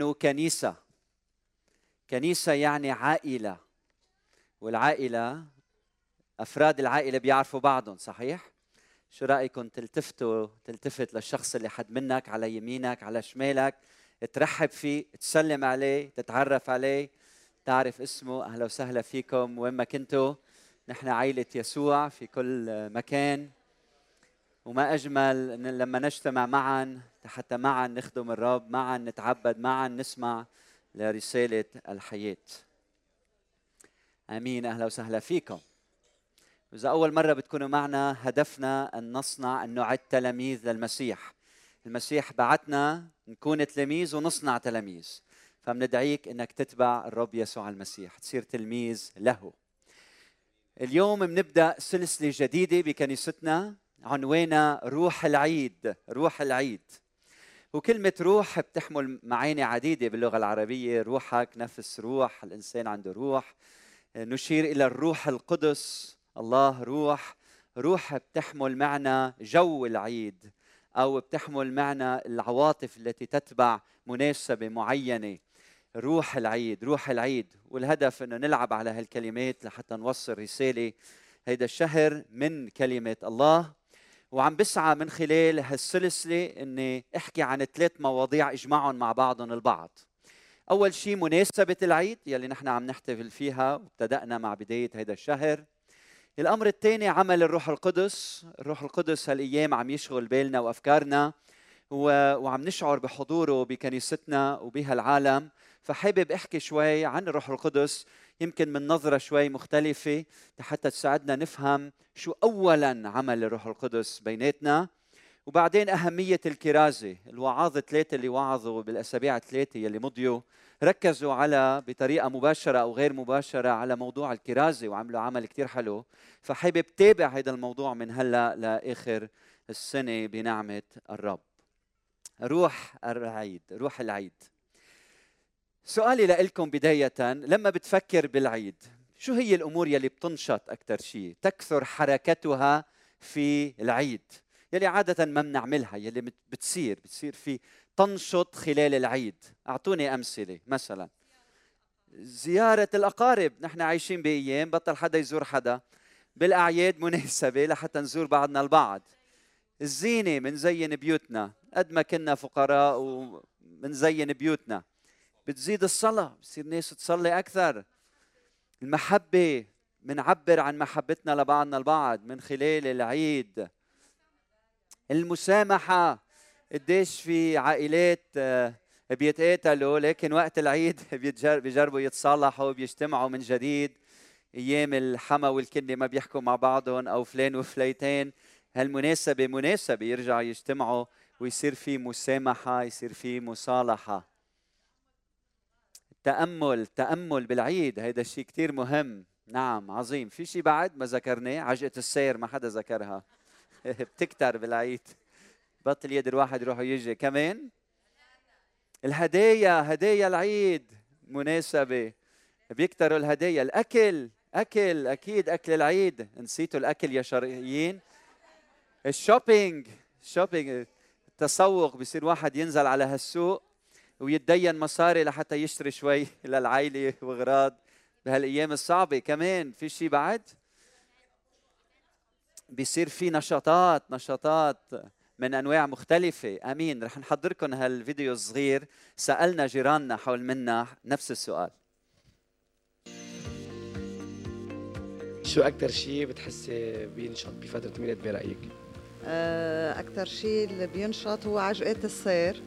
نحن كنيسة. كنيسة يعني عائلة. والعائلة أفراد العائلة بيعرفوا بعضهم صحيح؟ شو رأيكم تلتفتوا تلتفت للشخص اللي حد منك على يمينك على شمالك. ترحب فيه تسلم عليه تتعرف عليه تعرف اسمه. أهلا وسهلا فيكم وين ما كنتوا. نحن عائلة يسوع في كل مكان. وما أجمل لما نجتمع معا حتى معا نخدم الرب معا نتعبد معا نسمع لرسالة الحياة. آمين. أهلا وسهلا فيكم. إذا أول مرة بتكونوا معنا هدفنا أن نصنع أن نعد تلاميذ للمسيح. المسيح بعتنا نكون تلاميذ ونصنع تلاميذ. فبندعيك إنك تتبع الرب يسوع المسيح. تصير تلميذ له. اليوم بنبدأ سلسلة جديدة بكنيستنا. عنوانها روح العيد روح العيد. وكلمة روح بتحمل معاني عديدة باللغة العربية روحك نفس روح الإنسان عنده روح. نشير إلى الروح القدس الله روح. روح بتحمل معنى جو العيد أو بتحمل معنى العواطف التي تتبع مناسبة معينة. روح العيد روح العيد. والهدف إنه نلعب على هالكلمات لحتى نوصل رسالة. هيدا الشهر من كلمة الله وعم بسعى من خلال هالسلسلة إني أحكي عن ثلاث مواضيع اجمعهم مع بعضهم البعض. أول شيء مناسبة العيد يلي نحن عم نحتفل فيها وابتدأنا مع بداية هذا الشهر. الأمر الثاني عمل الروح القدس. الروح القدس هالأيام عم يشغل بالنا وأفكارنا وعم نشعر بحضوره بكنيستنا وبهالعالم. فحابب أحكي شوي عن الروح القدس يمكن من نظرة شوي مختلفة حتى تساعدنا نفهم شو اولا عمل الروح القدس بيناتنا. وبعدين أهمية الكرازة الوعاظ الثلاثة اللي وعظوا بالأسابيع الثلاثة يلي مضيوا ركزوا على بطريقة مباشرة أو غير مباشرة على موضوع الكرازة وعملوا عمل كتير حلو. فحابب تابع هذا الموضوع من هلأ لآخر السنة بنعمة الرب. روح العيد روح العيد. سؤالي لكم بداية لما بتفكر بالعيد شو هي الأمور يلي بتنشط أكثر شيء تكثر حركتها في العيد. يلي عادة ما بنعملها يلي بتصير بتصير في تنشط خلال العيد. أعطوني أمثلة مثلا. زيارة الأقارب نحن عايشين بأيام بطل حدا يزور حدا. بالأعياد مناسبة لحتى نزور بعضنا البعض. الزينة منزين بيوتنا قد ما كنا فقراء ومنزين بيوتنا. بتزيد الصلاة بصير ناس تصلي أكثر. المحبة منعبر عن محبتنا لبعضنا البعض من خلال العيد. المسامحة قديش في عائلات آه، بيتقاتلوا لكن وقت العيد بيجربوا يتصالحوا بيجتمعوا من جديد. أيام الحما والكنه ما بيحكوا مع بعضهم أو فلان وفليتين. هالمناسبة مناسبة يرجعوا يجتمعوا ويصير في مسامحة يصير في مصالحة. التامل التامل بالعيد هيدا الشيء كثير مهم. نعم عظيم. في شيء بعد؟ ما ذكرناه. عجقة السير ما حدا ذكرها. بتكتر بالعيد. بطل يد الواحد يروح ويجي. كمان؟ الهدايا هدايا العيد. مناسبة. بيكتروا الهدايا. الأكل أكل. أكيد أكل العيد. نسيتوا الأكل يا شرقيين. ال shopping. shopping. التسوق. بصير واحد ينزل على هالسوق. ويتدين مصاري لحتى يشتري شوي للعائلة وغراض بهالأيام الصعبة. كمان في شيء بعد؟ بيصير في نشاطات نشاطات من أنواع مختلفة. أمين رح نحضركم هالفيديو الصغير. سألنا جيراننا حول منا نفس السؤال. شو أكثر شيء بتحسي بينشط بفترة الميلاد برأيك؟ آه، أكثر شيء اللي بينشط هو عجقات السير.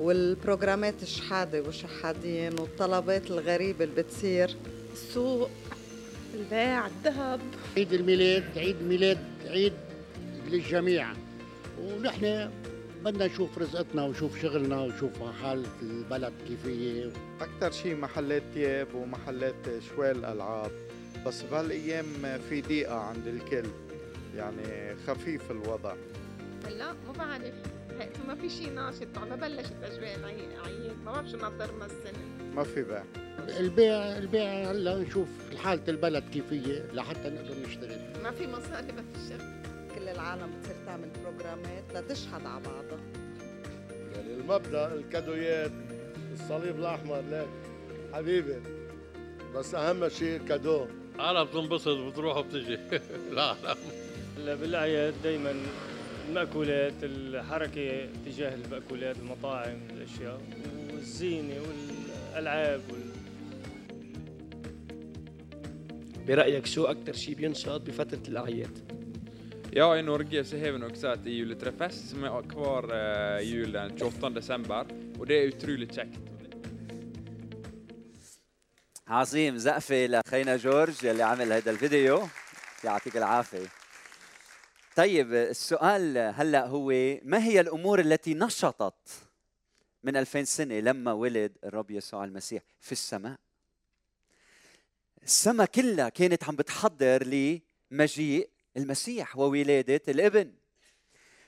والبروجرامات الشحاده والشحادين والطلبات الغريبه اللي بتصير. السوق البيع الذهب. عيد الميلاد عيد ميلاد عيد للجميع. ونحن بدنا نشوف رزقتنا ونشوف شغلنا ونشوف حالة البلد كيف هي. أكثر شيء محلات ثياب ومحلات شوال ألعاب بس بهالأيام في ضيقة عند الكل يعني خفيف الوضع. لا مو بعرف ما في شيء ناشط ما بلشت أجواء العيد ما بعرف شو ناطرنا السنة. ما في بيع البيع البيع هلا نشوف حالة البلد كيف هي لحتى نقدر نشتغل ما في مصاري ما في شغل كل العالم بتصير تعمل بروجرامات لتشحد على بعضها. يعني المبدأ الكادويات الصليب الأحمر لك حبيبي بس أهم شيء كادو أنا بتنبسط بتروح وبتجي. لا لا. بالاعياد دائما المأكولات الحركة تجاه المأكولات المطاعم الأشياء والزينة والألعاب وال... برأيك شو أكثر شيء بينشط بفترة الأعياد؟ Ja, i Norge så har vi noe som heter juletrefest, som er hver jul den 28. desember. Og det er utrolig kjekt. عظيم زقفة لخينا جورج يلي عمل هذا الفيديو يعطيك العافية طيب السؤال هلا هو ما هي الأمور التي نشطت من 2000 سنة لما ولد الرب يسوع المسيح في السماء؟ السماء كلها كانت عم بتحضر لمجيء المسيح وولادة الابن.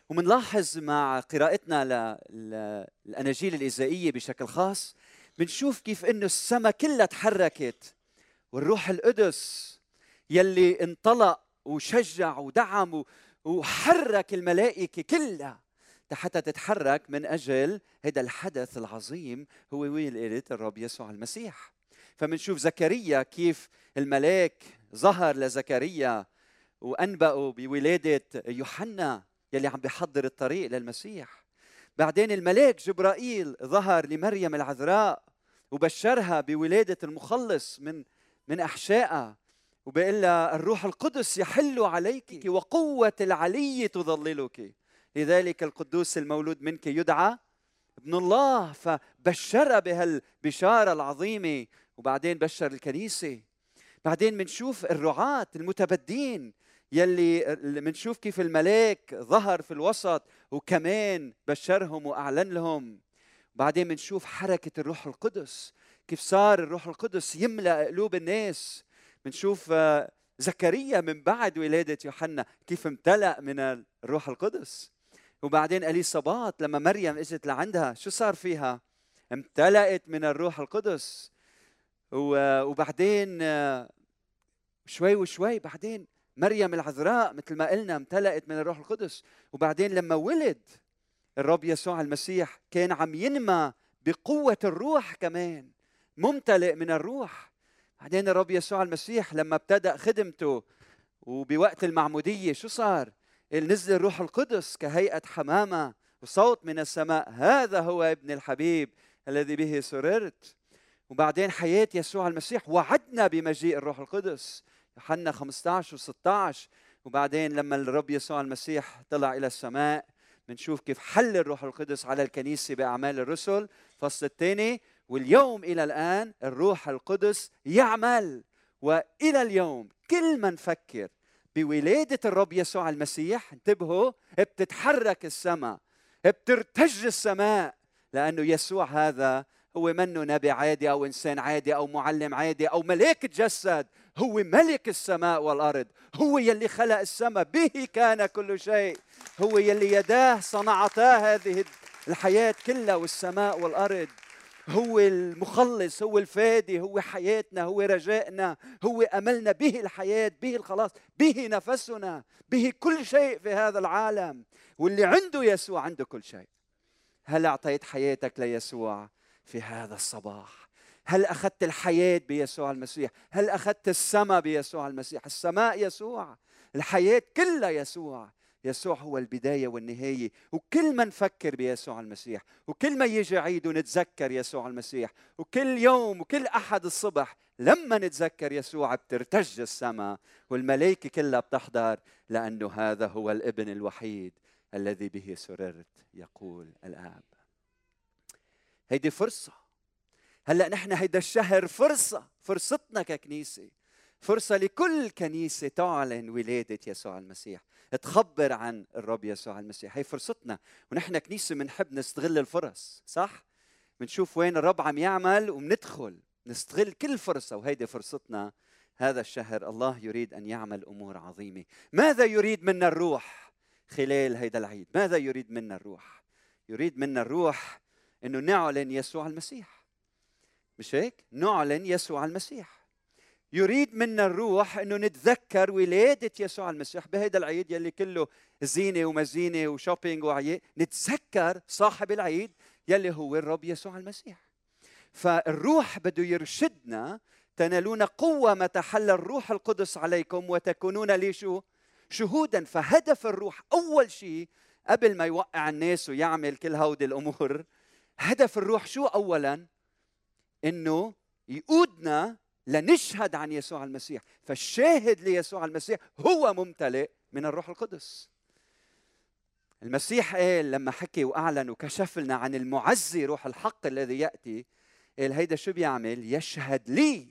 ومنلاحظ مع قراءتنا للاناجيل الايزائيه بشكل خاص بنشوف كيف إنه السماء كلها تحركت والروح القدس يلي انطلق وشجع ودعم وحرك الملائكة كلها. حتى تتحرك من أجل هذا الحدث العظيم. هو ولادة الرب يسوع المسيح. فمنشوف زكريا كيف الملاك ظهر لزكريا وانبأوا بولادة يوحنا يلي عم بيحضر الطريق للمسيح. بعدين الملاك جبرائيل ظهر لمريم العذراء وبشرها بولادة المخلص من من أحشائها. وبقول لها الروح القدس يحل عليك وقوة العلي تظللك. لذلك القدوس المولود منك يدعى ابن الله فبشر بهالبشارة العظيمة. وبعدين بشر الكنيسة. بعدين بنشوف الرعاة المتبدين يلي بنشوف كيف الملاك ظهر في الوسط وكمان بشرهم وأعلن لهم. بعدين بنشوف حركة الروح القدس كيف صار الروح القدس يملأ قلوب الناس. بنشوف آه، زكريا من بعد ولادة يوحنا كيف امتلأ من الروح القدس. وبعدين اليصابات لما مريم إجت لعندها شو صار فيها؟ امتلأت من الروح القدس. وبعدين آه، شوي وشوي بعدين مريم العذراء مثل ما قلنا امتلأت من الروح القدس. وبعدين لما ولد الرب يسوع المسيح كان عم ينمى بقوة الروح كمان ممتلئ من الروح. بعدين الرب يسوع المسيح لما ابتدأ خدمته وبوقت المعمودية شو صار؟ نزل الروح القدس كهيئة حمامة وصوت من السماء هذا هو ابن الحبيب الذي به سررت. وبعدين حياة يسوع المسيح وعدنا بمجيء الروح القدس. يوحنا 15 و16 وبعدين لما الرب يسوع المسيح طلع إلى السماء بنشوف كيف حل الروح القدس على الكنيسة بأعمال الرسل. الفصل الثاني واليوم إلى الآن الروح القدس يعمل. وإلى اليوم كل ما نفكر بولادة الرب يسوع المسيح انتبهوا بتتحرك السماء بترتج السماء لأنه يسوع هذا هو منه نبي عادي أو إنسان عادي أو معلم عادي أو ملاك تجسد هو ملك السماء والأرض هو يلي خلق السماء به كان كل شيء. هو يلي يداه صنعتا هذه الحياة كلها والسماء والأرض. هو المخلص هو الفادي هو حياتنا هو رجائنا هو أملنا به الحياة به الخلاص به نفسنا به كل شيء في هذا العالم. واللي عنده يسوع عنده كل شيء. هل أعطيت حياتك ليسوع في هذا الصباح؟ هل أخذت الحياة بيسوع المسيح؟ هل أخذت السماء بيسوع المسيح؟ السماء يسوع الحياة كلها يسوع. يسوع هو البداية والنهاية. وكل ما نفكر بيسوع المسيح وكل ما يجي عيد ونتذكر يسوع المسيح وكل يوم وكل أحد الصبح لما نتذكر يسوع بترتج السماء والملائكة كلها بتحضر لأنه هذا هو الابن الوحيد الذي به سررت يقول الآب. هيدي فرصة. هلأ نحن هيدا الشهر فرصة فرصتنا ككنيسة فرصة لكل كنيسة تعلن ولادة يسوع المسيح. تخبر عن الرب يسوع المسيح. هي فرصتنا ونحن كنيسة بنحب نستغل الفرص صح؟ بنشوف وين الرب عم يعمل وبندخل نستغل كل فرصة وهيدي فرصتنا هذا الشهر. الله يريد أن يعمل أمور عظيمة. ماذا يريد منا الروح خلال هيدا العيد؟ ماذا يريد منا الروح؟ يريد منا الروح إنه نعلن يسوع المسيح. مش هيك؟ نعلن يسوع المسيح. يريد منا الروح إنه نتذكر ولادة يسوع المسيح بهذا العيد يلي كله زينة ومزينة وشوبينج وعيد نتذكر صاحب العيد يلي هو الرب يسوع المسيح فالروح بده يرشدنا تنالون قوة متى حل الروح القدس عليكم وتكونون لي شو؟ شهودا فهدف الروح أول شيء قبل ما يوقع الناس ويعمل كل هودي الأمور هدف الروح شو أولا؟ إنه يقودنا لنشهد عن يسوع المسيح. فالشاهد ليسوع المسيح هو ممتلئ من الروح القدس. المسيح قال لما حكي وأعلن وكشف لنا عن المعزي روح الحق الذي يأتي قال هيدا شو بيعمل؟ يشهد لي.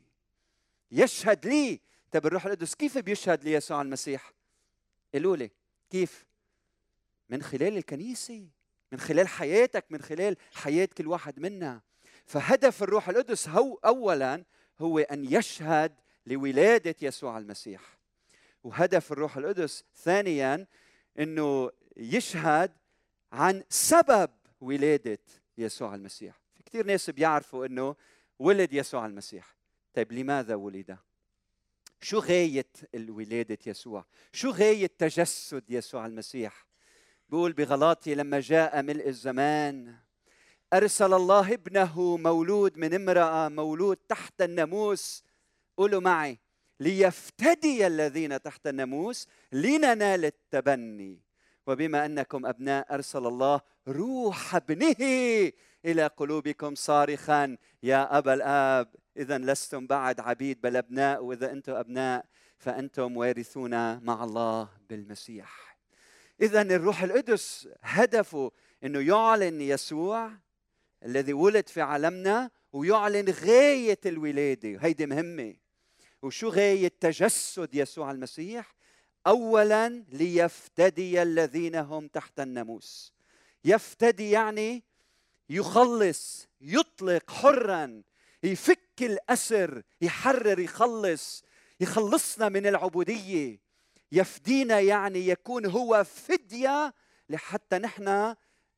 يشهد لي. طيب الروح القدس كيف بيشهد ليسوع المسيح؟ قولوا لي كيف؟ من خلال الكنيسة من خلال حياتك من خلال حياة كل واحد منا. فهدف الروح القدس هو اولا هو أن يشهد لولادة يسوع المسيح وهدف الروح القدس ثانيا إنه يشهد عن سبب ولادة يسوع المسيح في كثير ناس بيعرفوا إنه ولد يسوع المسيح طيب لماذا ولد شو غاية الولادة يسوع؟ شو غاية تجسد يسوع المسيح؟ بيقول بغلاطي لما جاء ملء الزمان أرسل الله ابنه مولود من امرأة مولود تحت الناموس. قولوا معي ليفتدي الذين تحت الناموس لننال التبني. وبما أنكم أبناء أرسل الله روح ابنه إلى قلوبكم صارخا يا أبا الآب اذا لستم بعد عبيد بل أبناء وإذا أنتم أبناء فأنتم وارثون مع الله بالمسيح. اذا الروح القدس هدفه إنه يعلن يسوع الذي ولد في عالمنا ويعلن غاية الولادة. هيدي مهمة. وشو غاية تجسد يسوع المسيح؟ اولا ليفتدي الذين هم تحت الناموس. يفتدي يعني يخلص يطلق حرا يفك الأسر يحرر يخلص يخلصنا من العبودية. يفدينا يعني يكون هو فدية لحتى نحن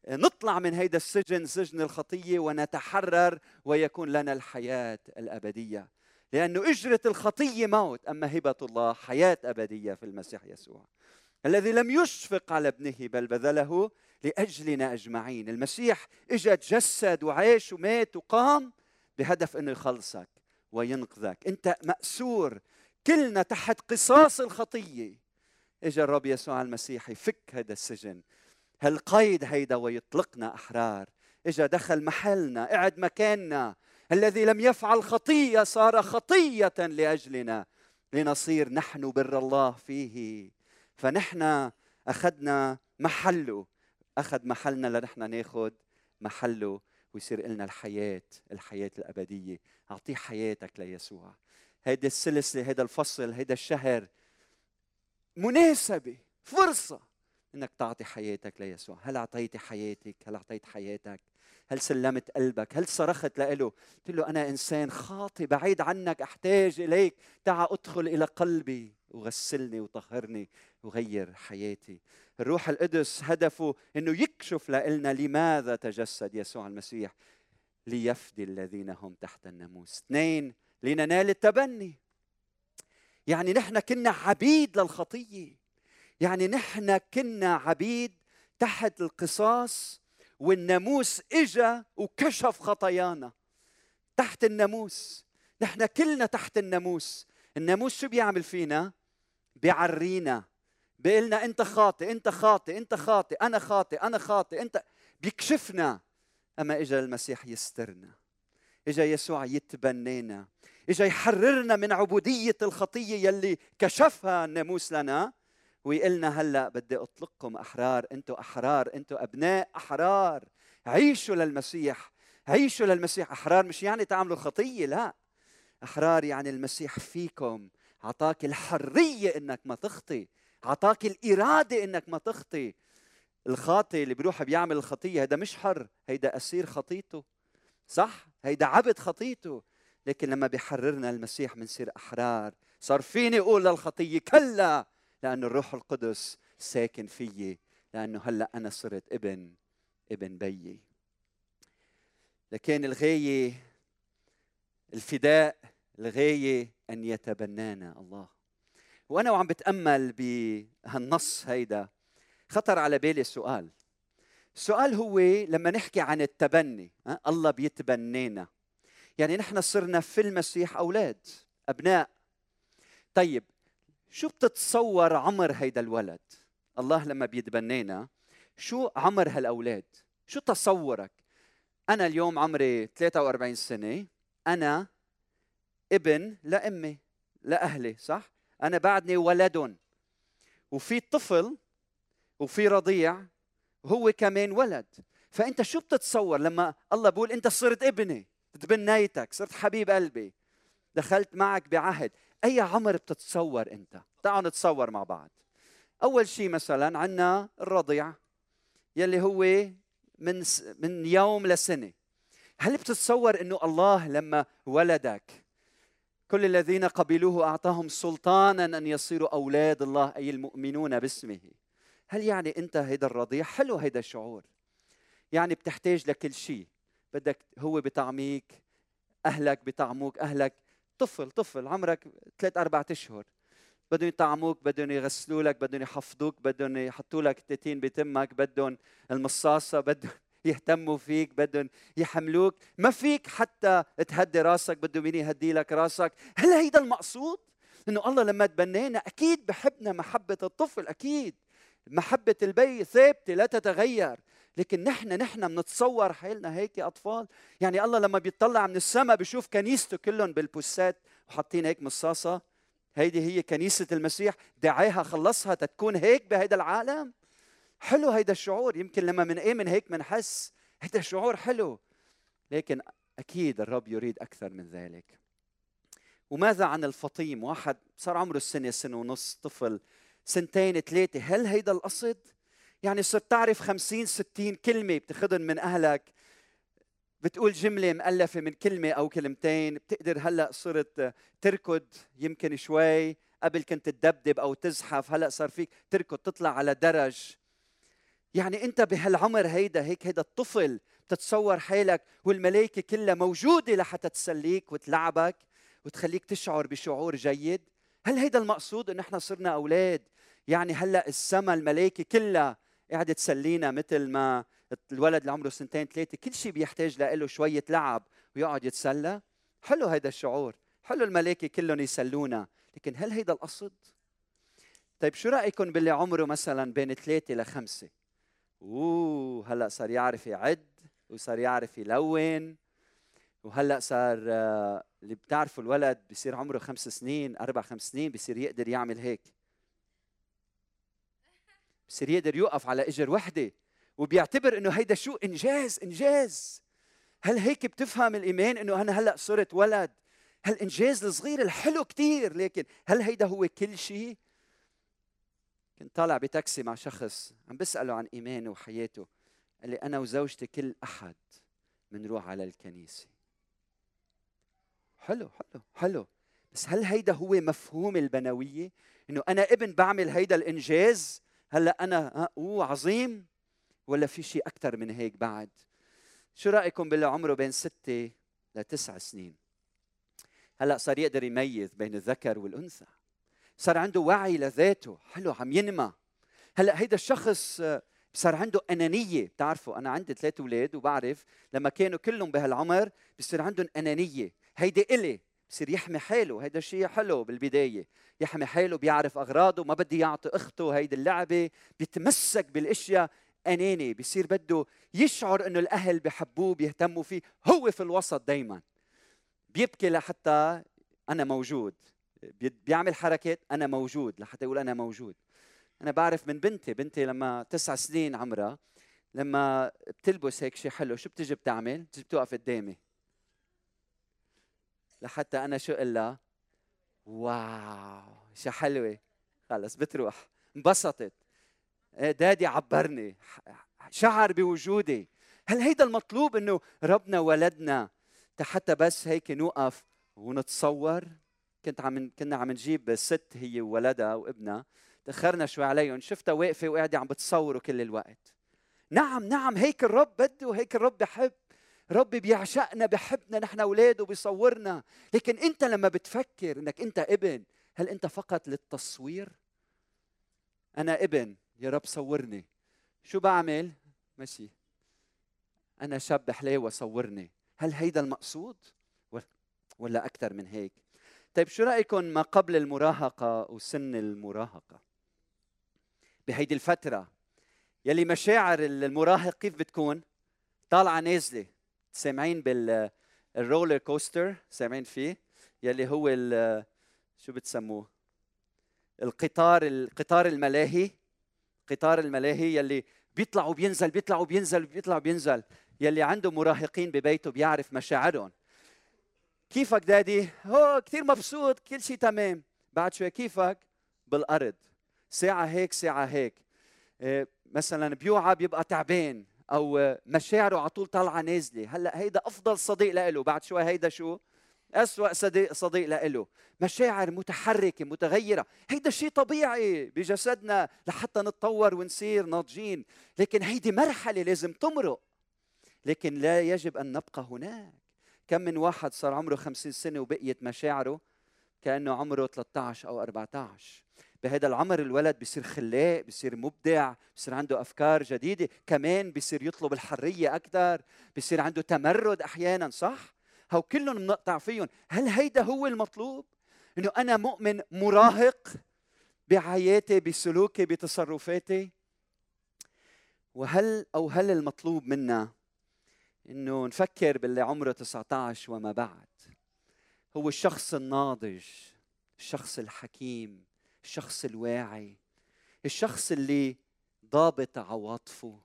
نطلع من هيدا السجن سجن الخطية ونتحرر ويكون لنا الحياة الأبدية. لأنه أجرة الخطية موت أما هبة الله حياة أبدية في المسيح يسوع. الذي لم يشفق على ابنه بل بذله لأجلنا أجمعين. المسيح إجا تجسد وعاش ومات وقام بهدف أنه يخلصك وينقذك. أنت مأسور. كلنا تحت قصاص الخطية. إجا الرب يسوع المسيح يفك هذا السجن. هالقيد هيدا ويطلقنا أحرار. إجا دخل محلنا قعد مكاننا. الذي لم يفعل خطية صار خطية لأجلنا. لنصير نحن بر الله فيه. فنحن أخذنا محله. أخذ محلنا لنحن ناخذ محله ويصير لنا الحياة الحياة الأبدية. أعطيه حياتك ليسوع. هيدي السلسلة هيدا الفصل هيدا الشهر مناسبة فرصة. إنك تعطي حياتك ليسوع. هل اعطيتي حياتك؟ هل أعطيت حياتك؟ هل سلمت قلبك؟ هل صرخت له قلت له أنا إنسان خاطي بعيد عنك أحتاج إليك. تعا أدخل إلى قلبي. وغسلني وطهرني. وغير حياتي. الروح القدس هدفه أنه يكشف لنا لماذا تجسد يسوع المسيح. ليفدي الذين هم تحت الناموس. اثنين لننال التبني. يعني نحن كنا عبيد للخطية. يعني نحن كنا عبيد تحت القصاص والناموس إجا وكشف خطايانا. تحت الناموس. نحن كلنا تحت الناموس. الناموس شو بيعمل فينا؟ بيعرينا. بيقلنا أنت خاطئ أنت خاطئ أنت خاطئ أنا خاطئ أنا خاطئ أنت. بيكشفنا. أما إجا المسيح يسترنا. إجا يسوع يتبنينا. إجا يحررنا من عبودية الخطية يلي كشفها الناموس لنا. ويقلنا هلأ بدي أطلقكم أحرار أنتم أحرار أنتم أبناء أحرار. عيشوا للمسيح عيشوا للمسيح. أحرار مش يعني تعملوا خطية لا. أحرار يعني المسيح فيكم. اعطاك الحرية إنك ما تخطي. اعطاك الإرادة إنك ما تخطي. الخاطي اللي بيروح بيعمل الخطية هذا مش حر هيدا أسير خطيته. صح؟ هيدا عبد خطيته. لكن لما بيحررنا المسيح بنصير أحرار. صار فيني أقول للخطية كلا! لأن الروح القدس ساكن فيي لأنه هلأ أنا صرت ابن ابن بيي. لكن الغاية الفداء الغاية أن يتبنانا الله. وأنا وعم بتأمل بهالنص هيدا. خطر على بالي سؤال. السؤال هو لما نحكي عن التبني الله بيتبنينا. يعني نحن صرنا في المسيح أولاد أبناء. طيب شو بتتصور عمر هيدا الولد؟ الله لما بيتبنينا شو عمر هالأولاد؟ شو تصورك؟ أنا اليوم عمري 43 سنة أنا ابن لأمي لأهلي صح؟ أنا بعدني ولد. وفي طفل وفي رضيع وهو كمان ولد. فأنت شو بتتصور لما الله بيقول أنت صرت ابني؟ تبنيتك صرت حبيب قلبي. دخلت معك بعهد. أي عمر بتتصور أنت؟ تعالوا نتصور مع بعض. أول شيء مثلا عندنا الرضيع يلي هو من من يوم لسنة. هل بتتصور إنه الله لما ولدك كل الذين قبلوه أعطاهم سلطانا أن يصيروا أولاد الله أي المؤمنون باسمه؟ هل يعني أنت هيدا الرضيع؟ حلو هيدا الشعور. يعني بتحتاج لكل شيء بدك هو بطعميك أهلك بطعموك أهلك طفل طفل عمرك ثلاث أربعة أشهر. بدهم يطعموك بدهم يغسلوا لك بدهم يحفظوك بدهم يحطوا لك تتين بتمك بدهم المصاصة بدهم يهتموا فيك بدهم يحملوك. ما فيك حتى تهدي راسك بده مين يهدي لك راسك. هل هيدا المقصود؟ إنه الله لما تبنينا أكيد بحبنا محبة الطفل أكيد. محبة البي ثابتة لا تتغير. لكن نحن نحن بنتصور حالنا هيك يا أطفال. يعني الله لما بيطلع من السماء بيشوف كنيسته كلهم بالبوسات وحاطين هيك مصاصة. هيدي هي كنيسة المسيح. دعاها خلصها تتكون هيك بهيدا العالم. حلو هيدا الشعور. يمكن لما من إيه من هيك منحس. هيدا شعور حلو. لكن أكيد الرب يريد أكثر من ذلك. وماذا عن الفطيم؟ واحد صار عمره السنة سنة ونص طفل سنتين ثلاثة. هل هيدا القصد؟ يعني صرت تعرف خمسين ستين كلمة بتاخذهم من أهلك بتقول جملة مؤلفة من كلمة أو كلمتين بتقدر هلأ صرت تركض يمكن شوي قبل كنت تدبدب أو تزحف هلأ صار فيك تركض تطلع على درج. يعني أنت بهالعمر هيدا هيك هيدا الطفل بتتصور حالك والملائكة كلها موجودة لحتى تسليك وتلعبك وتخليك تشعر بشعور جيد. هل هيدا المقصود إن إحنا صرنا أولاد؟ يعني هلأ السما الملائكه كلها قاعدة تسلينا مثل ما الولد اللي عمره سنتين ثلاثة كل شيء بيحتاج له شوية لعب ويقعد يتسلى. حلو هيدا الشعور. حلو الملائكه كلهم يسلونا. لكن هل هيدا القصد؟ طيب شو رايكم باللي عمره مثلا بين ثلاثة لخمسه أوه هلأ صار يعرف يعد وصار يعرف يلون. وهلأ صار آه، اللي بتعرفوا الولد بصير عمره خمس سنين أربع خمس سنين بصير يقدر يعمل هيك. بصير يقدر يوقف على إجر وحدة وبيعتبر إنه هيدا شو إنجاز إنجاز. هل هيك بتفهم الإيمان إنه أنا هلأ صرت ولد؟ هالانجاز الصغير الحلو كثير لكن هل هيدا هو كل شيء كنت طالع بتاكسي مع شخص عم بسأله عن إيمانه وحياته قال لي أنا وزوجتي كل أحد بنروح على الكنيسة. حلو حلو حلو. بس هل هيدا هو مفهوم البنوية؟ إنه أنا ابن بعمل هيدا الإنجاز؟ هلا أنا أوه عظيم؟ ولا في شيء أكثر من هيك بعد؟ شو رأيكم باللي عمره بين ستة لتسع سنين؟ هلا صار يقدر يميز بين الذكر والأنثى. صار عنده وعي لذاته حلو عم ينمى. هلا هيدا الشخص صار عنده أنانية. بتعرفوا أنا عندي ثلاث أولاد وبعرف لما كانوا كلهم بهالعمر بصير عندهم أنانية. هيدي إلي. بصير يحمي حاله هيدا شيء حلو بالبداية. يحمي حاله بيعرف أغراضه ما بدي يعطي أخته هيدي اللعبة. بيتمسك بالأشياء أناني بصير بده يشعر إنه الأهل بحبوه بيهتموا فيه. هو في الوسط دائما بيبكي لحتى أنا موجود. بيعمل حركات أنا موجود لحتى يقول أنا موجود. أنا بعرف من بنتي بنتي لما تسع سنين عمرها لما بتلبس هيك شيء حلو شو بتجي بتعمل؟ بتجي بتوقف قدامي. لحتى أنا شو أقول لها واو شو حلوة. خلص بتروح. انبسطت. إيه، دادي عبرني. شعر بوجودي. هل هيدا المطلوب إنه ربنا ولدنا؟ حتى بس هيك نوقف ونتصور. كنت عم كنا عم نجيب ست هي وولدها وابنها. تأخرنا شوي عليهم. شفتها واقفة وقاعدة عم بتصوروا كل الوقت. نعم نعم هيك الرب بده هيك الرب بحب. ربي بيعشقنا بحبنا نحن أولاده بيصورنا. لكن أنت لما بتفكر إنك أنت ابن هل أنت فقط للتصوير؟ أنا ابن يا رب صورني. شو بعمل؟ ماشي. أنا شاب حليوه صورني. هل هيدا المقصود؟ ولا أكثر من هيك. طيب شو رايكم ما قبل المراهقة وسن المراهقة؟ بهيدي الفترة. يلي مشاعر المراهق كيف بتكون؟ طالعة نازلة. سامعين بال roller coaster سامعين فيه؟ يلي هو شو بتسموه؟ القطار القطار الملاهي. قطار الملاهي يلي بيطلع وبينزل بيطلع وبينزل بيطلع وبينزل. يلي عنده مراهقين ببيته بيعرف مشاعرهم. كيفك daddy؟ هو كثير مبسوط كل شيء تمام. بعد شوي كيفك؟ بالأرض. ساعة هيك ساعة هيك. إيه، مثلا بيوعى بيبقى تعبان. أو مشاعره على طول طالعة نازلة. هلأ هيدا أفضل صديق له بعد شوي هيدا شو؟ أسوأ صديق صديق له مشاعر متحركة متغيرة. هيدا شيء طبيعي بجسدنا لحتى نتطور ونصير ناضجين. لكن هيدي مرحلة لازم تمرق. لكن لا يجب أن نبقى هناك. كم من واحد صار عمره خمسين سنة وبقيت مشاعره كأنه عمره 13 أو 14 بهذا العمر الولد بصير خلاق بصير مبدع بصير عنده أفكار جديدة كمان بصير يطلب الحرية أكثر بصير عنده تمرد أحيانا صح؟ هو كلهم بنقطع فيهم. هل هيدا هو المطلوب؟ إنه أنا مؤمن مراهق بحياتي بسلوكي بتصرفاتي؟ وهل أو هل المطلوب منا إنه نفكر باللي عمره 19 وما بعد؟ هو الشخص الناضج الشخص الحكيم. الشخص الواعي الشخص اللي ضابط عواطفه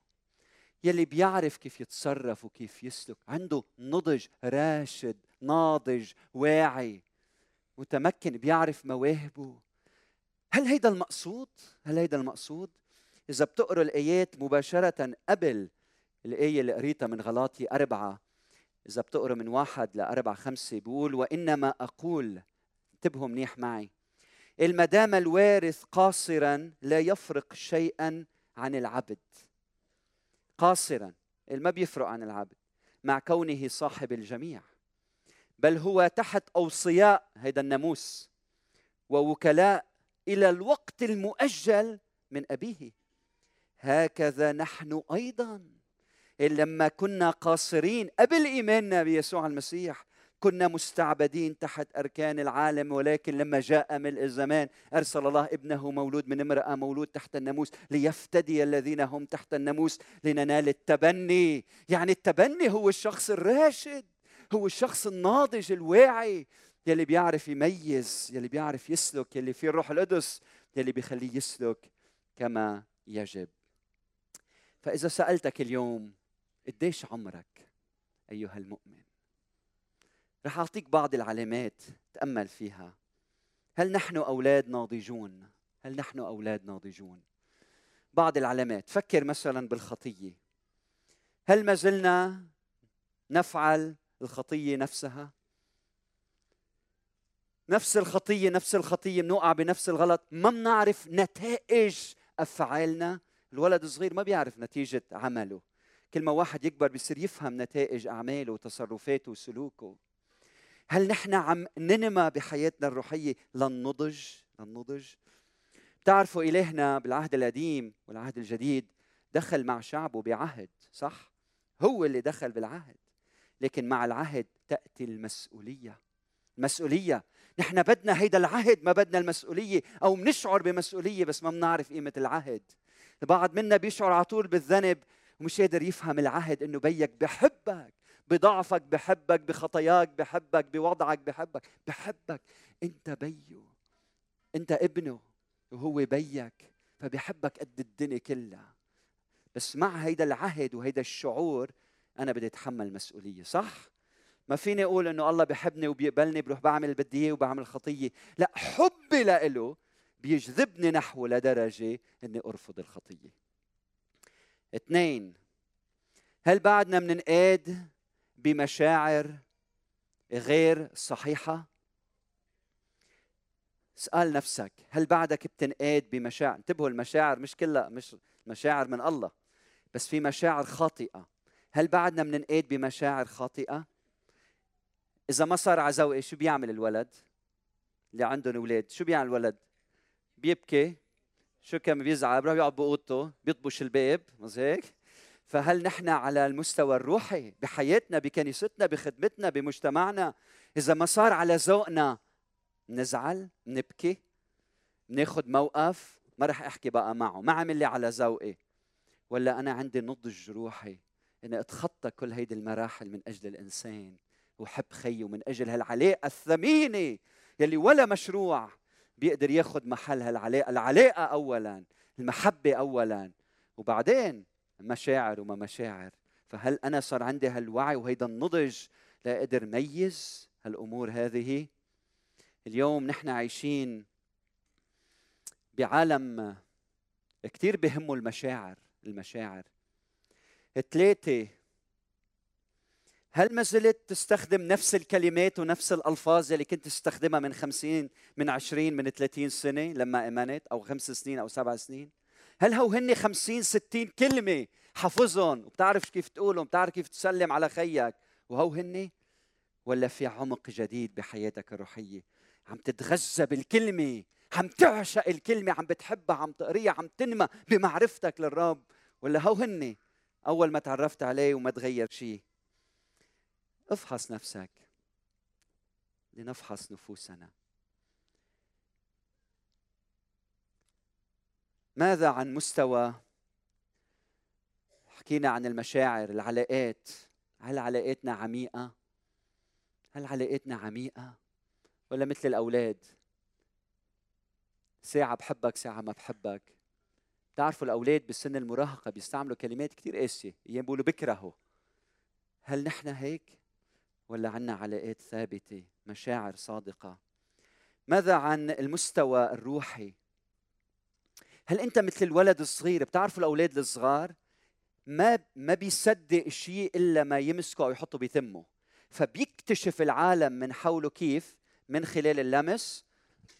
يلي بيعرف كيف يتصرف وكيف يسلك عنده نضج راشد ناضج واعي متمكن بيعرف مواهبه. هل هيدا المقصود؟ هل هيدا المقصود؟ إذا بتقروا الآيات مباشرة قبل الآية اللي قريتها من غلاطي أربعة إذا بتقروا من واحد لأربعة خمسة بيقول وإنما أقول انتبهوا منيح معي. المدام الوارث قاصرا لا يفرق شيئا عن العبد. قاصرا ما بيفرق عن العبد مع كونه صاحب الجميع. بل هو تحت أوصياء هيدا الناموس ووكلاء إلى الوقت المؤجل من أبيه. هكذا نحن أيضا. لما كنا قاصرين قبل إيماننا بيسوع المسيح كنا مستعبدين تحت أركان العالم ولكن لما جاء ملء الزمان أرسل الله ابنه مولود من امرأة مولود تحت الناموس ليفتدي الذين هم تحت الناموس لننال التبني. يعني التبني هو الشخص الراشد هو الشخص الناضج الواعي يلي بيعرف يميز يلي بيعرف يسلك يلي فيه الروح القدس يلي بيخليه يسلك كما يجب. فإذا سألتك اليوم قديش عمرك أيها المؤمن؟ رح أعطيك بعض العلامات تأمل فيها. هل نحن أولاد ناضجون؟ هل نحن أولاد ناضجون؟ بعض العلامات. فكر مثلا بالخطية. هل ما زلنا نفعل الخطية نفسها؟ نفس الخطية نفس الخطية بنوقع بنفس الغلط. ما بنعرف نتائج أفعالنا. الولد الصغير ما بيعرف نتيجة عمله. كل ما واحد يكبر بيصير يفهم نتائج أعماله وتصرفاته وسلوكه. هل نحن عم ننمى بحياتنا الروحية للنضج للنضج بتعرفوا إلهنا بالعهد القديم والعهد الجديد دخل مع شعبه بعهد صح؟ هو اللي دخل بالعهد لكن مع العهد تأتي المسؤولية. المسؤولية نحن بدنا هيدا العهد ما بدنا المسؤولية أو بنشعر بمسؤولية بس ما بنعرف قيمة العهد. البعض منا بيشعر على طول بالذنب ومش قادر يفهم العهد إنه بيك بحبك. بضعفك بحبك بخطاياك بحبك بوضعك بحبك بحبك. انت بيه انت ابنه وهو بيك فبحبك قد الدنيا كلها. بس مع هيدا العهد وهيدا الشعور أنا بدي أتحمل مسؤولية صح؟ ما فيني أقول إنه الله بحبني وبيقبلني بروح بعمل اللي بدي إياه وبعمل خطية. لا حبي لإله بيجذبني نحوه لدرجة إني أرفض الخطية. اثنين هل بعدنا مننقاد بمشاعر غير صحيحة؟ اسأل نفسك هل بعدك بتنقاد بمشاعر؟ انتبهوا المشاعر مش كلها مش مشاعر من الله بس في مشاعر خاطئة. هل بعدنا بننقاد بمشاعر خاطئة؟ إذا ما صار عزوقي شو بيعمل الولد اللي عندهم أولاد؟ شو بيعمل الولد؟ بيبكي شو كم بيزعل؟ بيروح يقعد بأوضته بيطبش الباب مش هيك؟ فهل نحن على المستوى الروحي بحياتنا بكنيستنا بخدمتنا بمجتمعنا؟ إذا ما صار على ذوقنا نزعل نبكي ناخذ موقف؟ ما رح أحكي بقى معه. ما عمل لي على ذوقي. ولا أنا عندي نضج روحي. إني أتخطى كل هيدي المراحل من أجل الإنسان. وحب خيي ومن أجل هالعلاقة الثمينة يلي ولا مشروع بيقدر ياخذ محل هالعلاقه العلاقة اولا المحبة اولا. وبعدين مشاعر وما مشاعر. فهل أنا صار عندي هالوعي وهيدا النضج لاقدر ميز هالأمور هذه؟ اليوم نحن عايشين بعالم كثير بهمه المشاعر المشاعر. ثلاثة هل ما زلت تستخدم نفس الكلمات ونفس الألفاظ اللي كنت تستخدمها من خمسين من عشرين من ثلاثين سنة لما إمنت أو خمس سنين أو سبع سنين؟ هل هو هن خمسين ستين كلمة حافظهم وبتعرف كيف تقولهم بتعرف كيف تسلم على خيك وهو هن ولا في عمق جديد بحياتك الروحية؟ عم تتغذى بالكلمة عم تعشق الكلمة عم بتحبها عم تقريها عم تنمى بمعرفتك للرب. ولا هو هن أول ما تعرفت عليه وما تغير شيء افحص نفسك لنفحص نفوسنا. ماذا عن مستوى حكينا عن المشاعر العلاقات؟ هل علاقاتنا عميقة؟ هل علاقاتنا عميقة ولا مثل الأولاد؟ ساعة بحبك ساعة ما بحبك. بتعرفوا الأولاد بالسن المراهقة بيستعملوا كلمات كثير قاسية أيام بيقولوا بكرهوا. هل نحن هيك ولا عنا علاقات ثابتة مشاعر صادقة؟ ماذا عن المستوى الروحي؟ هل أنت مثل الولد الصغير بتعرفوا الأولاد الصغار؟ ما ما بيصدق شيء إلا ما يمسكه أو يحطه بثمه فبيكتشف العالم من حوله كيف؟ من خلال اللمس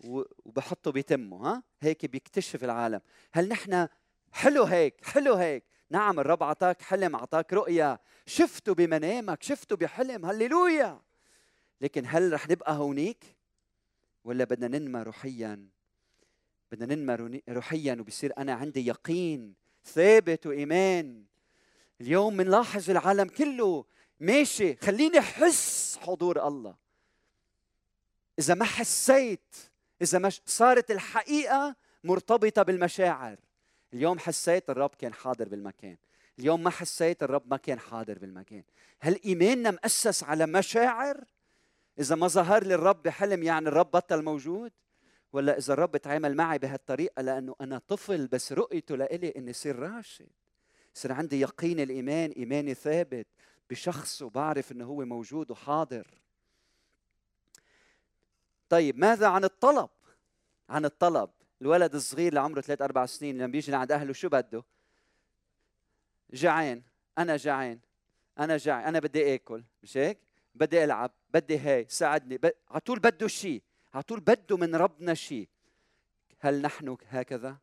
وبحطه بتمه ها؟ هيك بيكتشف العالم. هل نحن حلو هيك؟ حلو هيك. نعم الرب عطاك حلم عطاك رؤية. شفته بمنامك شفته بحلم. هللويا! لكن هل رح نبقى هونيك؟ ولا بدنا ننمى روحيا؟ بدنا ننمى روحيا وبصير أنا عندي يقين ثابت وإيمان. اليوم بنلاحظ العالم كله ماشي خليني أحس حضور الله. إذا ما حسيت إذا ما صارت الحقيقة مرتبطة بالمشاعر. اليوم حسيت الرب كان حاضر بالمكان. اليوم ما حسيت الرب ما كان حاضر بالمكان. هل إيماننا مؤسس على مشاعر؟ إذا ما ظهر لي الرب بحلم يعني الرب بطل موجود؟ ولا إذا الرب تعامل معي بهالطريقة لأنه أنا طفل بس رؤيته لإلي إني صير راشد. يصير عندي يقين الإيمان إيماني ثابت بشخص وبعرف إنه هو موجود وحاضر. طيب ماذا عن الطلب؟ عن الطلب. الولد الصغير اللي عمره ثلاث أربع سنين لما بيجي لعند أهله شو بده؟ جعان. أنا جعان. أنا جعان. أنا بدي آكل. مش هيك؟ بدي ألعب. بدي هاي. ساعدني. ب... على طول بده شيء على طول بده من ربنا شيء هل نحن هكذا؟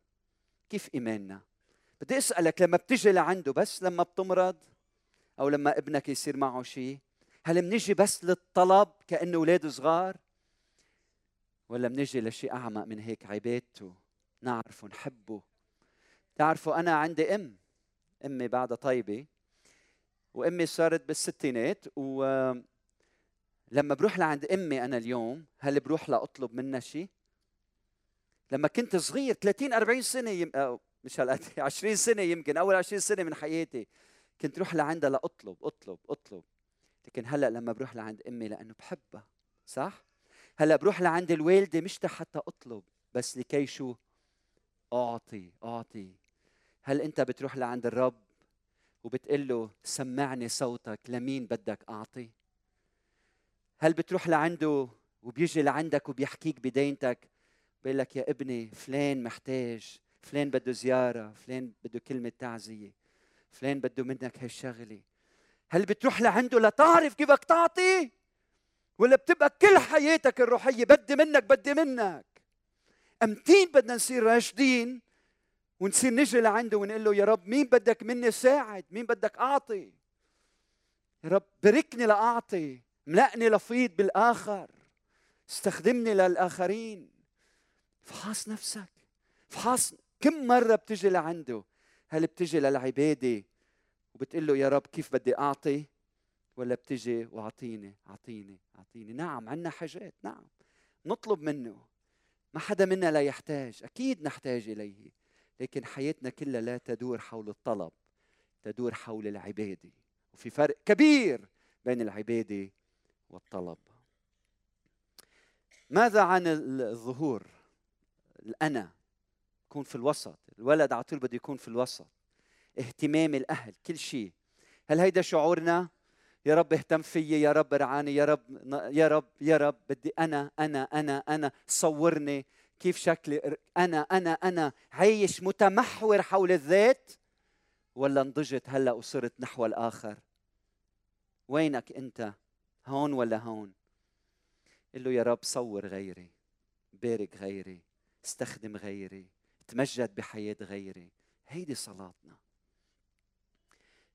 كيف إيماننا؟ بدي أسألك لما بتجي لعنده بس لما بتمرض أو لما ابنك يصير معه شيء هل منجي بس للطلب كأنه أولاد صغار؟ ولا منجي لشيء أعمق من هيك عبادته نعرفه نحبه. تعرفوا أنا عندي أم أمي بعدها طيبة وأمي صارت بالستينات و لما بروح لعند أمي أنا اليوم هل بروح لأطلب منها شيء لما كنت صغير 30 40 سنة يم... مش هالقد 20 سنة يمكن أول 20 سنة من حياتي كنت روح لعندها لأطلب أطلب أطلب. لكن هلا لما بروح لعند أمي لأنه بحبها صح؟ هلا بروح لعند الوالدة مش حتى أطلب بس لكي شو؟ أعطي أعطي. هل أنت بتروح لعند الرب وبتقول له سمعني صوتك لمين بدك أعطي؟ هل بتروح لعنده وبيجي لعندك وبيحكيك بدينتك بيقول لك يا ابني فلان محتاج فلان بده زيارة فلان بده كلمة تعزية فلان بده منك هالشغلة. هل بتروح لعنده لتعرف كيف بدك تعطي؟ ولا بتبقى كل حياتك الروحية بدي منك بدي منك؟ أمتين بدنا نصير راشدين ونصير نجي لعنده ونقول له يا رب مين بدك مني ساعد؟ مين بدك أعطي؟ يا رب باركني لأعطي. ملأني لفيض بالآخر. استخدمني للآخرين. فحاص نفسك. فحاص كم مرة بتجي لعنده. هل بتجي للعبادة وبتقول له يا رب كيف بدي أعطي ولا بتجي وأعطيني أعطيني أعطيني. نعم عندنا حاجات. نعم. نطلب منه. ما حدا منا لا يحتاج. أكيد نحتاج إليه. لكن حياتنا كلها لا تدور حول الطلب تدور حول العبادة. وفي فرق كبير بين العبادة والطلب. ماذا عن الظهور؟ الأنا يكون في الوسط. الولد على طول بده يكون في الوسط. اهتمام الأهل كل شيء. هل هيدا شعورنا؟ يا رب اهتم فيي يا رب رعاني يا رب يا رب يا رب بدي أنا أنا أنا أنا صورني كيف شكلي. أنا أنا أنا عايش متمحور حول الذات. ولا نضجت هلأ وصرت نحو الآخر. وينك أنت؟ هون ولا هون؟ قل له يا رب صور غيري بارك غيري استخدم غيري تمجد بحياة غيري. هيدي صلاتنا.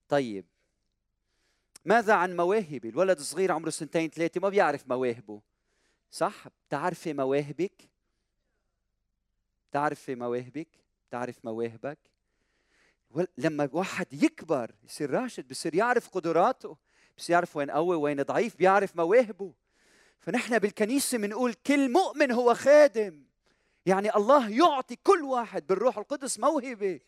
طيب ماذا عن مواهبي؟ الولد الصغير عمره سنتين ثلاثة ما بيعرف مواهبه. صح بتعرفي مواهبك؟ بتعرفي مواهبك؟ بتعرف مواهبك؟ لما واحد يكبر يصير راشد بصير يعرف قدراته. بس يعرف وين قوي وين ضعيف بيعرف مواهبه. فنحن بالكنيسة بنقول كل مؤمن هو خادم. يعني الله يعطي كل واحد بالروح القدس موهبة.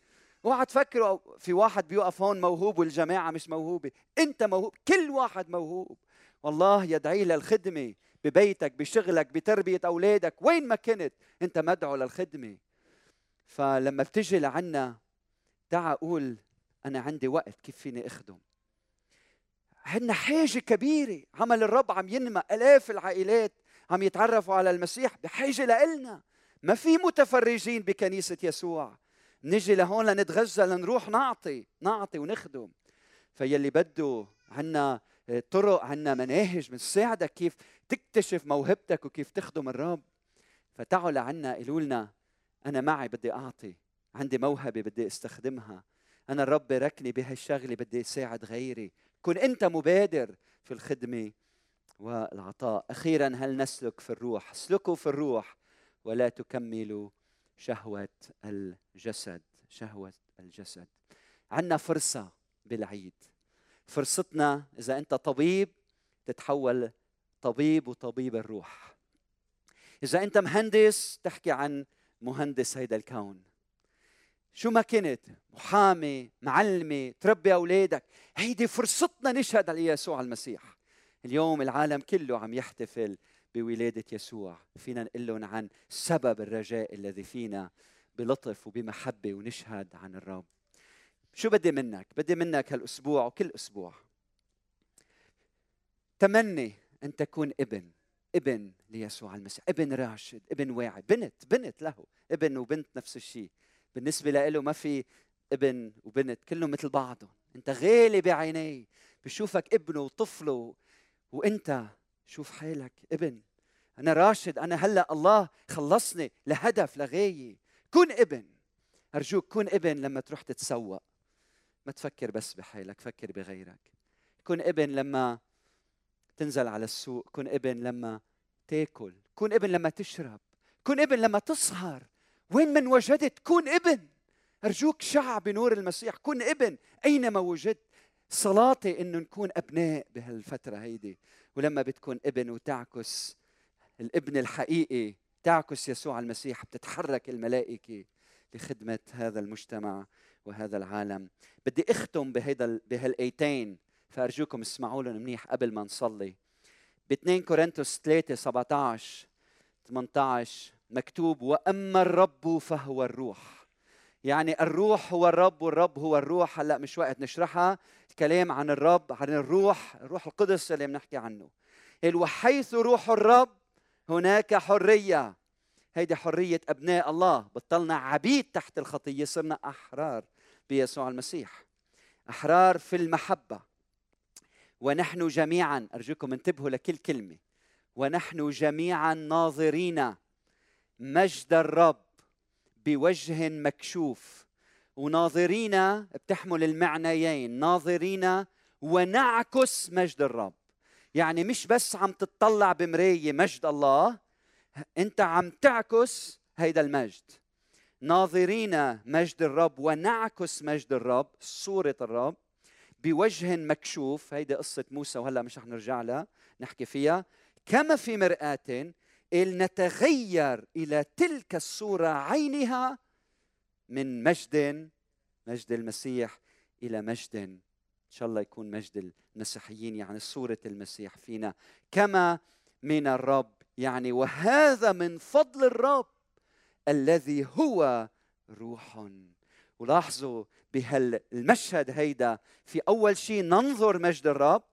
اوعى تفكروا في واحد بيوقف هون موهوب والجماعة مش موهوبة. انت موهوب كل واحد موهوب. والله يدعي للخدمة ببيتك بشغلك بتربية أولادك وين ما كنت أنت مدعو للخدمة. فلما بتجي لعنا تعا قول أنا عندي وقت كيف فيني أخدم؟ عندنا حاجة كبيرة. عمل الرب عم ينمى آلاف العائلات عم يتعرفوا على المسيح بحاجة لإلنا. ما في متفرجين بكنيسة يسوع. نجي لهون لنتغزى لنروح نعطي نعطي ونخدم. فيلي بده عنا طرق عنا مناهج بنساعدك كيف تكتشف موهبتك وكيف تخدم الرب. فتعوا لعنا قولوا لنا أنا معي بدي أعطي. عندي موهبة بدي أستخدمها. أنا الرب باركني بهالشغلة بدي أساعد غيري. كن أنت مبادر في الخدمة والعطاء. أخيرا هل نسلك في الروح؟ اسلكوا في الروح ولا تكملوا شهوة الجسد شهوة الجسد. عندنا فرصة بالعيد. فرصتنا إذا أنت طبيب تتحول طبيب وطبيب الروح. إذا أنت مهندس تحكي عن مهندس هيدا الكون. شو ما كنت؟ محامي معلمة تربي أولادك. هيدي فرصتنا نشهد على يسوع المسيح. اليوم العالم كله عم يحتفل بولادة يسوع. فينا نقول لهم عن سبب الرجاء الذي فينا بلطف وبمحبة ونشهد عن الرب. شو بدي منك؟ بدي منك هالأسبوع وكل أسبوع. تمني أن تكون ابن ابن ليسوع المسيح ابن راشد ابن واعي بنت بنت له ابن وبنت نفس الشيء. بالنسبة له ما في ابن وبنت كلهم مثل بعضهم. أنت غالي بعينيه بشوفك ابنه وطفله وأنت شوف حالك ابن. أنا راشد أنا هلأ الله خلصني لهدف لغاية. كن ابن. أرجوك كن ابن لما تروح تتسوق. ما تفكر بس بحالك فكر بغيرك. كن ابن لما تنزل على السوق. كن ابن لما تاكل. كن ابن لما تشرب. كن ابن لما تسهر. وين من وجدت؟ كن ابن. أرجوك شع بنور المسيح كن ابن. أينما وجدت؟ صلاتي انه نكون أبناء بهالفترة هيدي. ولما بتكون ابن وتعكس الابن الحقيقي تعكس يسوع المسيح بتتحرك الملائكة لخدمة هذا المجتمع وهذا العالم. بدي أختم بهيدا بهالآيتين. فأرجوكم اسمعوا لهم منيح قبل ما نصلي. ب 2 كورنثوس 3 17 18 مكتوب وأما الرب فهو الروح. يعني الروح هو الرب والرب هو الروح. هلأ مش وقت نشرحها. الكلام عن الرب عن الروح الروح القدس اللي بنحكي عنه. وحيث روح الرب هناك حرية. هيدي حرية أبناء الله. بطلنا عبيد تحت الخطية. صرنا أحرار بيسوع المسيح. أحرار في المحبة. ونحن جميعا أرجوكم انتبهوا لكل كلمة. ونحن جميعا ناظرين مجد الرب بوجه مكشوف. وناظرين بتحمل المعنيين ناظرين ونعكس مجد الرب. يعني مش بس عم تطلع بمرايه مجد الله انت عم تعكس هيدا المجد. ناظرين مجد الرب ونعكس مجد الرب صورة الرب بوجه مكشوف. هيدي قصة موسى وهلأ مش رح نرجع لها نحكي فيها. كما في مرآة نتغير إلى تلك الصورة عينها من مجد مجد المسيح إلى مجد إن شاء الله يكون مجد المسيحيين يعني صورة المسيح فينا. كما من الرب يعني وهذا من فضل الرب الذي هو روح. ولاحظوا بهالمشهد هيدا في أول شيء ننظر مجد الرب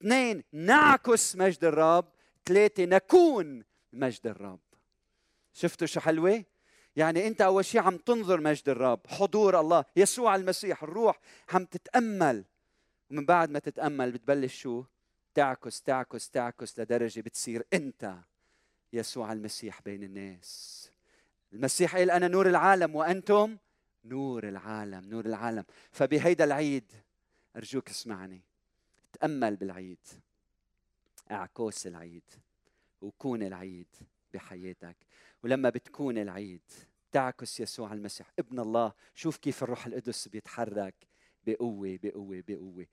اثنين نعكس مجد الرب ثلاثة نكون مجد الرب. شفتوا شو حلوة؟ يعني أنت أول شيء عم تنظر مجد الرب حضور الله يسوع المسيح الروح عم تتأمل. ومن بعد ما تتأمل بتبلش شو؟ تعكس تعكس تعكس لدرجة بتصير أنت يسوع المسيح بين الناس. المسيح قال أنا نور العالم وأنتم نور العالم نور العالم. فبهيدا العيد أرجوك اسمعني. تأمل بالعيد. اعكس العيد. وكون العيد بحياتك. ولما بتكون العيد تعكس يسوع المسيح. ابن الله شوف كيف الروح القدس بيتحرك. بقوة بقوة بقوة.